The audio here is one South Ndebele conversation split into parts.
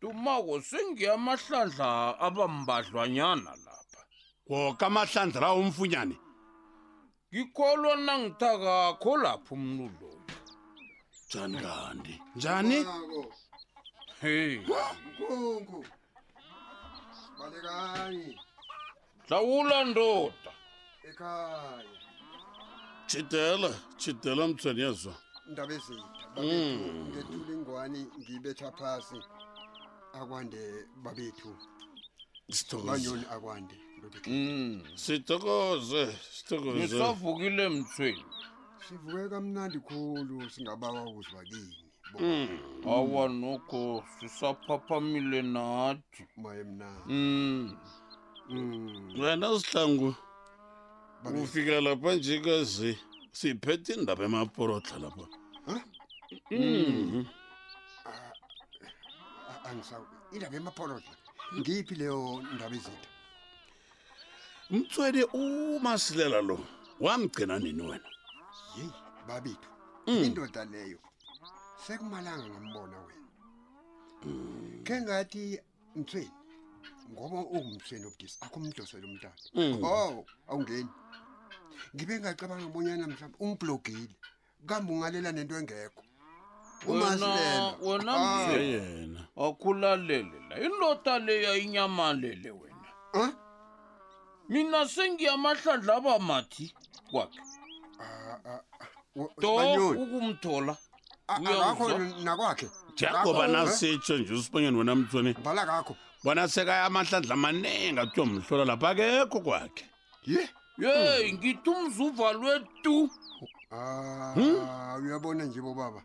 Tumako sengiya amahlandla abambadlwanyana lapha. Woke amahlandla lawo umfunyane. Ngikholwa nangithaka kho lapho umnu lo. Njani kanti? Njani? Hey. Nkunku. Balekani. hlawula ndoda ekhaya chidela chidela mthweni yezwa ndaba ezitha babethu ngethula ingwani ngiyibetha phasi akwande babethu sithokoze manyoni akwande ndodethu. Mm. sithokoze sithokoze ngisavukile mthweni sivuke kamnandi khulu singabawa uzwa kini ọwọ nuko sisọ papa mile na ati. wena sihlangu ufika lapha njekazi siphethe indaba emaporotla lapha angisawu indaba emapholola ngiyiphi leyo ndaba izinto mtswele umasilela lo wamgcina nini wena yeyi babethu mm. indoda leyo sekumalanga ngambona wena mm. khe ngathi mtsweni ngoba ungumsweni obudisi akho umdosela umntana mm. o oh, awungeni ngibe ngacabanga bonyana mhlawumbe umblogile kambe ungalela nento engekho wena wena ah. mzee yena akulalele la indoda leya inyamalele wena ah? mina sengiyamahlandla aba mathi kwakhe ah, to ukumthola akakho nakwakhe njengoba eh? nasitsho nje usibonyeni wena mthweni bhala kakho bona sekaya amahlandla amaningi athiwa mhlola lapha akekho kwakhe ye ye ngithi umzuvalwe tu Ah, uyabona nje bobaba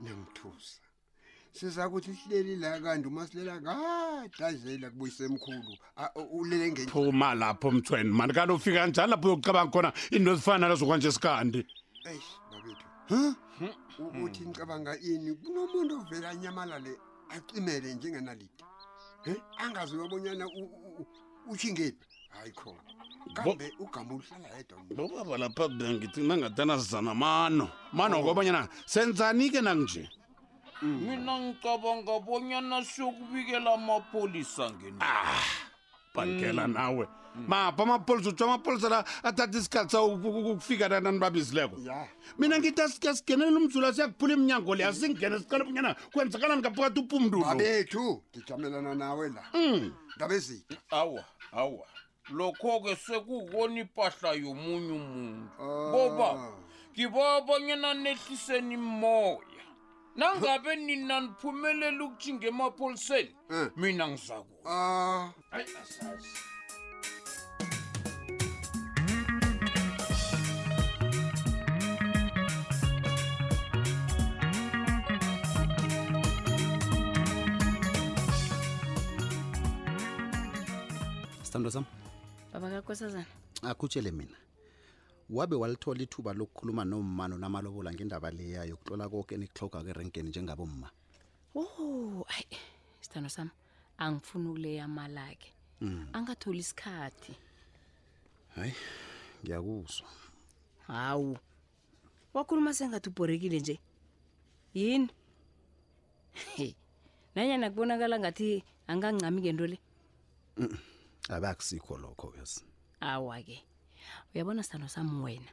niyangithusa siza kuthi sihleli la kanti uma silela kadazela kubuyise emkhulu Ah, u- ulele ngenye phuma lapho mthweni mani kanti ufika njani lapho uyokucabanga khona into ezifana nalezo kwanje sikandi eish babethu huh? U- uthi ngicabanga ini kunomuntu ovele anyamalale acimele njengenaliti Eh, angazi wabonyana u- u- u- ushingephi hayi khona kambe ugama uhlala yedwa nje. bobaba lapha bengithi nangadana sizana mano mano kobanyana senzani-ke nanginje mina ngicabanga bonyana siyokubikela amapholisa ngeni Ah, bhangela nawe mapha amapholisa utsho amapholisa la athatha isikhathi sawo uku- uku- ukufika nananibabizileko ya mina ngithi asikenele umzula siyakuphula iminyango le asingene sicela ubunyana kwenzakalani ngaphakathi upumndulo babethu ngijamelana nawe la hmm. ndabezitha awa awa lokho-ke sekukona ipahla yomunye umuntu ah. ngoba ngiba bonyana nehliseni moya nangabe nina niphumelela ukuthinga emapholiseni eh. mina ngizaku ああ。はい、sithandwa sami baba kakhosazana akhutshele mina wabe walithola ithuba lokukhuluma nommano namalobola ngendaba leya yokutlola koke enikuhloga kerenkeni njengabomma o oh, ayi sithandwa sami angifuni ukuleya amalakhe Mm. angatholi isikhathi hayi ngiyakuzwa hawu wakhuluma sengathi ubhorekile nje yini He, nanyana kubonakala ngathi angancami ngento le Mm-mm. abe akusikho lokho bese awa-ke uyabona sithando sami wena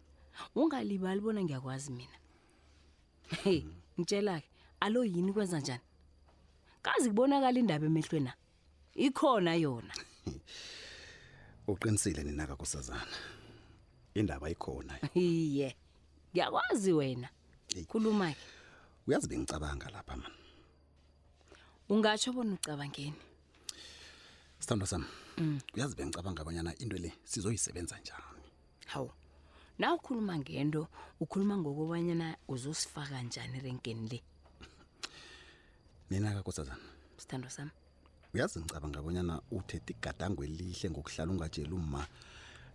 ungalibali bona ngiyakwazi mina He, ngitshela-ke alo yini kwenza njani kazi kubonakala indaba emehlwena ikhona yona uqinisile nina kakosazana indaba ikhona iye ngiyakwazi wena khuluma ke uyazi bengicabanga lapha man ungatsho bona ucabangeni sithandwa sami mm. uyazi bengicabanga abanyana into le sizoyisebenza njani hawu na ukhuluma ngento ukhuluma ngokobanyana uzosifaka njani erenkeni le nina kakosazana sithando sami uyazi ngicabanga bonyana uthethe igadango elihle ngokuhlala ungatsheli umma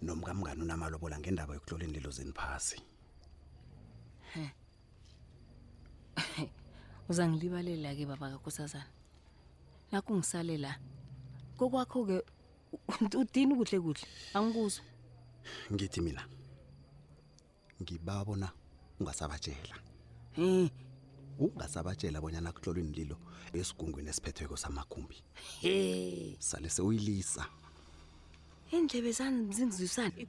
nomkamngani unamalobola ngendaba yokuhlola inlilo zeni phasi uzangilibalela-ke baba kakosazana nakungisalela kokwakho-ke udini kuhle kuhle angikuzwa ngithi mina ngiba bona ungasabatshela um ungasabatshela bonyana kuhlolwa inililo esigungwini esiphethweko samakhumbi he sale sewuyilisa iindlebe zami zingizwisani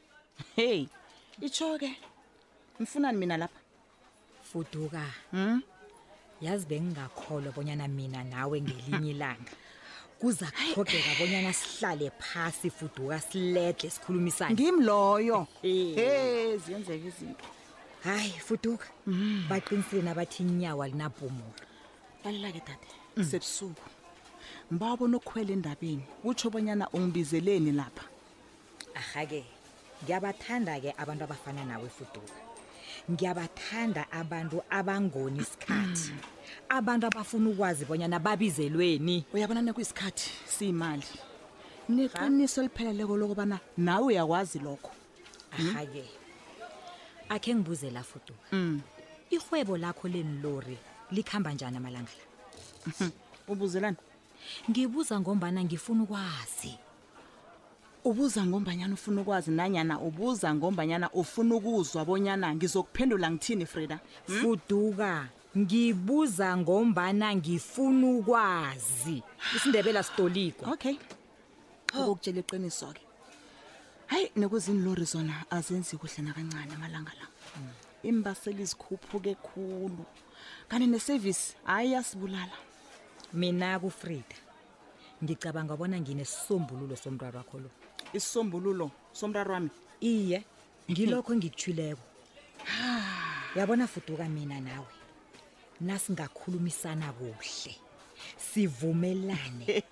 heyi itsho-ke ngifunani mina lapha fuduka hmm? yazi bengingakholwa bonyana mina nawe ngelinye ilanga kuza kuthogeka bonyana sihlale phasi fuduka siledle sikhulumisane ngimi loyo e ziyenzeka izinto hayi fuduka hmm. baqinisile nabathi inyawo alinabhumulo balulake dade hmm. sebusuku ngiba wabona ukukhwela endabeni kutsho bonyana ungibizeleni lapha arhake ngiyabathanda-ke abantu abafana nawe fuduka ngiyabathanda abantu abangoni isikhathi abantu abafuna ukwazi bonyana babizelweni uyabona nekuyisikhathi siyimali neqiniso elipheleleko lokubana nawe uyakwazi lokho arhake akhe ngibuze la fuduka mm. irhwebo lakho lenilori likhamba njani amalanga la ubuzelani ngibuza ngombana ngifuna ukwazi ubuza ngombanyana ufuna ukwazi nanyana ubuza ngombanyana ufuna ukuzwa bonyana ngizokuphendula ngithini frida hmm? fuduka ngibuza ngombana ngifuna ukwazi isindebela sitolikwa okay ukukutshela iqiniso-ke hayi nekuzinilori zona azenzi kuhle nakancane amalanga la hmm. imbaseli zikhuphuke khulu kanti nesevisi hayi yasibulala mina kufrida ngicabanga bona nginesisombululo somraro wakho lo isisombululo somraro wami iye ngilokho engikuthuleko yabona fuduka mina nawe nasingakhulumisana kuhle sivumelane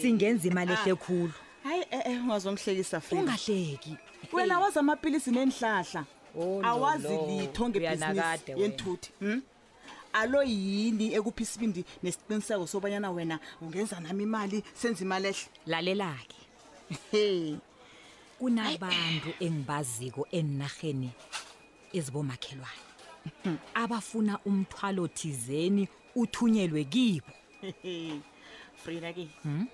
singenza imali ehle ah. khulu hayi eh, eh, ungazongihlekisa fri ungahleki wena wazi amapilisi neenhlahla oh, awazi litho ngebhizinisi yenthuthi hmm? alo yini ekuphi isibindi nesiqiniseko sobanyana wena ungenza nami imali senza imali ehle lalelake he kunabantu engibaziko enarheni ezibomakhelwane abafuna umthwalo thizeni uthunyelwe kibo frida ke hmm?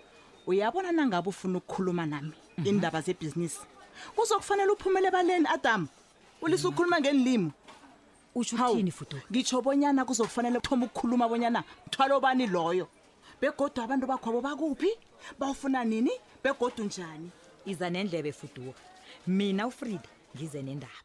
uyabona nangabe ufuna ukukhuluma nami mhm. indaba zebhizinisi kuzokufanele uphumele ebaleni adamu ulise ukhuluma ngenilimo usho Hawu, uthini fuduka ngitsho bonyana kuzokufanele kuthoma ukukhuluma bonyana mthwalo bani loyo begodu abantu bakhwabo bakuphi bawufuna nini begodu njani iza nendlebe fuduka mina ufrida ngize nendaba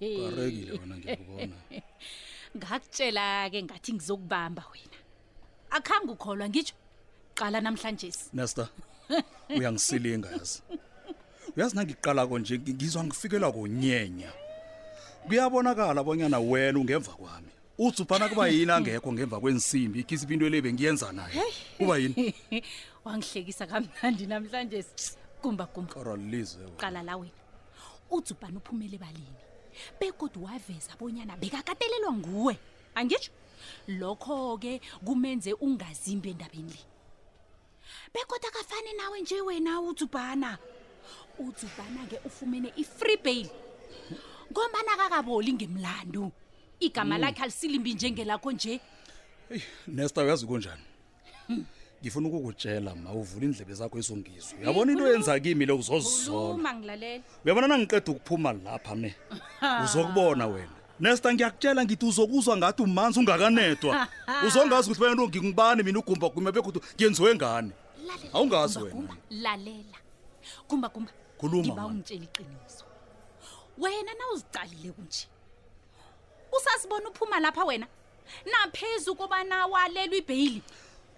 Karekile wena ngiyakubona. Ngakutshela-ke ngathi ngizokubamba wena. Akhange ukholwa ngitsho. Qala namhlanje. Nesta. Uyangisilinga yazi. Uyazi nangiqala konje ngizwa ngifikela konyenya. Kuyabonakala bonyana wena ungemva kwami. Uthi uphana kuba yini angekho ngemva kwensimbi ikisi into elebe ngiyenza naye. Kuba yini? Wangihlekisa kamnandi namhlanje. Kumba kumba. Qala la wena. udzubhani uphumele ebalini begodwa waveza abonyana bekakatelelwa nguwe angitsho lokho-ke kumenze ungazimbi endabeni le bekodwa kafani nawe nje wena udzubhana udzubhana-ke ufumene i-free bail ngombana kakaboli ngemlandu igama mm. lakhe alisilimi njengelakho nje nesta uyazi kunjani ngifuna ukukutshela ma uvula indlebe zakho izongizwa uyabona into yenza kimi le uzozizola Khuluma ngilalele. uyabona nangiqeda ukuphuma lapha ne uzokubona wena nesta ngiyakutshela ngithi uzokuzwa ngathi umanzi ungakanedwa uzongazi ukuthi banyana ngingubani mina ugumba gumba begodu ngenziwe ngani Lalela. Awungazi Gumba, wena. Gumba, lalela. Gumba gumba. Khuluma, Ngiba man. ungitshela iqiniso. Wena nawuziqalile kunje. usasibona uphuma lapha wena naphezu kobana walelwa ibheyili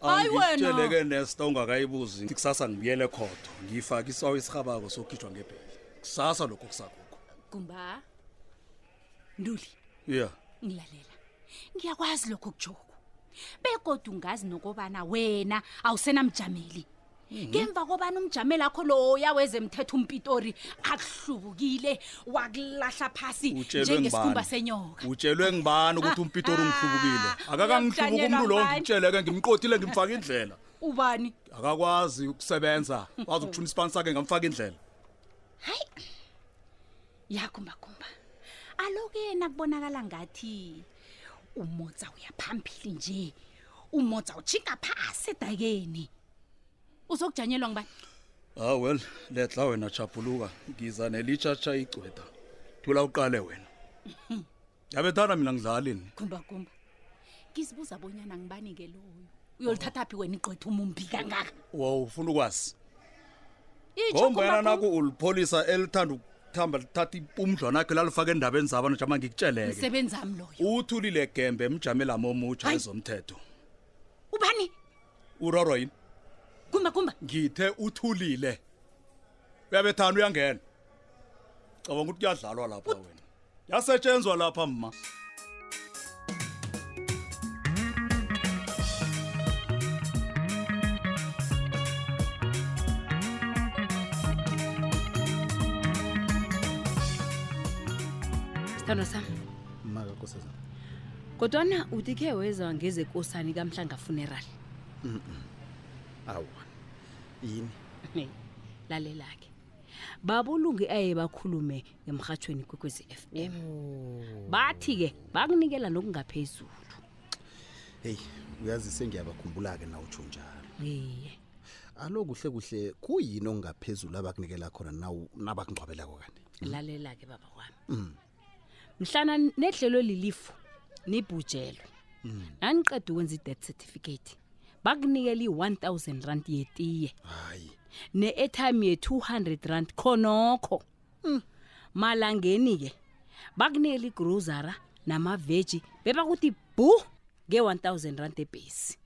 hayi wena nesta ungakayibuzi kusasa ngibuyele khodo ngifake isawo esirhabako sokhitshwa ngebheyili kusasa lokho kusakukho gumba nduli ya yeah. ngilalela ngiyakwazi lokho kujoku begodwa ungazi nokobana wena awusenamjameli Mhm. ngemva kobana umjameli akho loya wezemthetho umpitori akuhlubukile wakulahla phasi Utshelwe njengesikhumba ngubani? senyoka utshelwe ngibani ukuthi umpitori ungihlubukile Ah, akakangihlubuka umuntu uyokujanyelwa lowo ngubani? ngimtsheleke ngimqothile ngimfaka indlela ubani akakwazi ukusebenza wazi ukuthuna isipani sakhe ngamfaka indlela hayi yagumbagumba aloke nakubonakala ngathi umotsa uyaphambili nje umotsa ujhinga phasi edakeni uzokujanyelwa ngibani ah well letla wena chapuluka ngiza nelitshatsha igcweda thula uqale wena yabethana mina ngidlalini kumba kumba ngizibuza bonyana ngibani ke loyo uyolithatha phi wena igqwetha umumbi kangaka wa ufuna ukwazi ngombana naku ulipholisa elithanda ukuthamba lithatha umdlwana akhe lalifaka endabeni zabana jama ngikutsheleke msebenzi wami loyo uthulile gembe emjamelami omutsha ezomthetho ubani urorwa yini kumba kumba ngithe uthulile uyabethana uyangena cabanga ukuthi kuyadlalwa lapha wena yasetshenzwa lapha mma sithandwa sami maka nkosazana kodwana uthi khe weza ngezekosani kamhlanga funeral awa yini lalelake babulungi aye bakhulume emhatshweni kwekwezi f m oh. bathi-ke bakunikela nokungaphezulu heyi uyazi sengiyabakhumbula-ke na utsho njalo iye alo kuhle kuhle kuyini okungaphezulu abakunikela khona nabakungcwabelako kanti lalela-ke baba kwami mm. mhlana nedlelwe lilifu nibhujelwe mm. naniqeda ukwenza i-death certificate bakunikela i-1000 rand yetiye ne-etime ye-200 rand khonokho mm. malangeni-ke bakunikela igrosara namaveji bebakuthi bhu nge-1000 rand ebhesi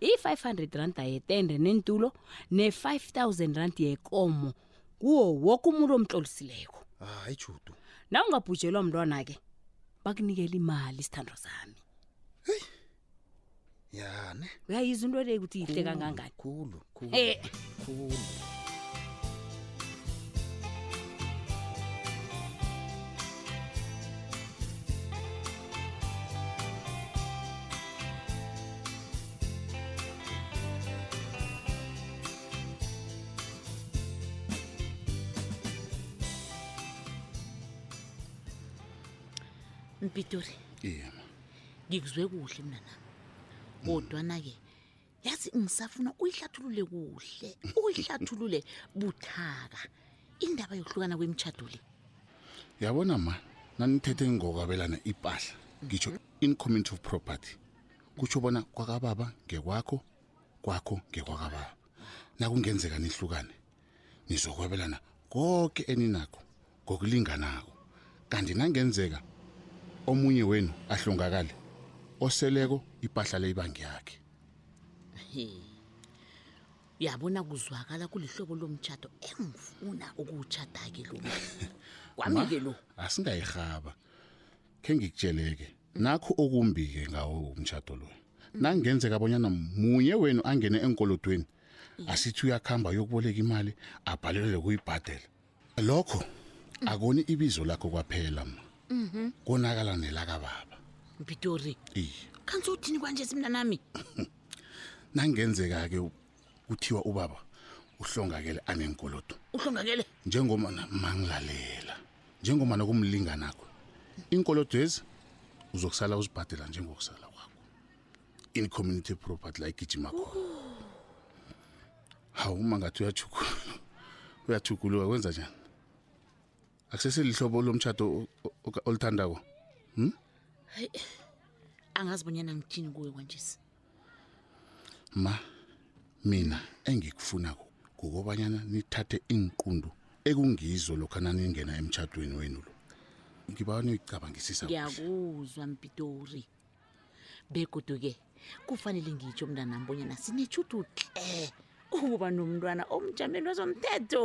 i-500 rand yetende nentulo ne-5000 rand yekomo kuwo woke umuntu omtlolisireko hayi judu na ungabhujelwa mntwana-ke bakunikela imali isithandwa sami yane uyayizwa into le ukuthi yihle kangangani khulu khulu Eh. khulu mpitori iye ma ngikuzwe kuhle mina nami kodwana-ke yazi ngisafuna uyihlathulule kuhle uyihlathulule buthaka indaba yokuhlukana kwemitshato le yabona ma nanithethe ngokwabelana ipahla ngitsho in community of property kutsho bona kwakababa ngekwakho kwakho ngekwakababa nakungenzeka nihlukane nizokwabelana konke eninakho ngokulinganako kanti nangenzeka omunye wenu ahlongakale oseleko ipahla leyibangi yakhe uyabona kuzwakala kulihlobo lomtshato engifuna ukuwutshada-ke lo kwami-ke lo asingayirhaba khe ngikutsheleke nakho okumbike ngawo umtshado lo nangenzeka abonyana munye wenu angene enkolodweni asithi uyakuhamba yokuboleka imali abhalelele kuyibhadela lokho akoni ibizo lakho kwaphela ma mhm. konakala nelakababa mpitori iye khanti uthini kwanje simntanami nangenzeka-ke kuthiwa ubaba uhlongakele aneenkolodo uhlongakele njengomana mangilalela njengomana kumlinganakho iinkolodo ezi uzokusala uzibhadela njengokusala kwakho in community property la igijima khona hawu uma ngathi uyathuguluka uyathuguluka kwenza njani akuseselihlobo lomtshato olithandako hmm? hayi angazi bonyana ngithini kuwe kwanjesi ma mina engikufunako kukobanyana nithathe iinqundu ekungizo lokhu naningena emtshatweni wenu lo ngiba niyicabangisisa ngiyakuzwa mpitori begoduke kufanele ngitsho mntanam bonyana sinetshudu tle ukuba nomntwana omjameni wezomthetho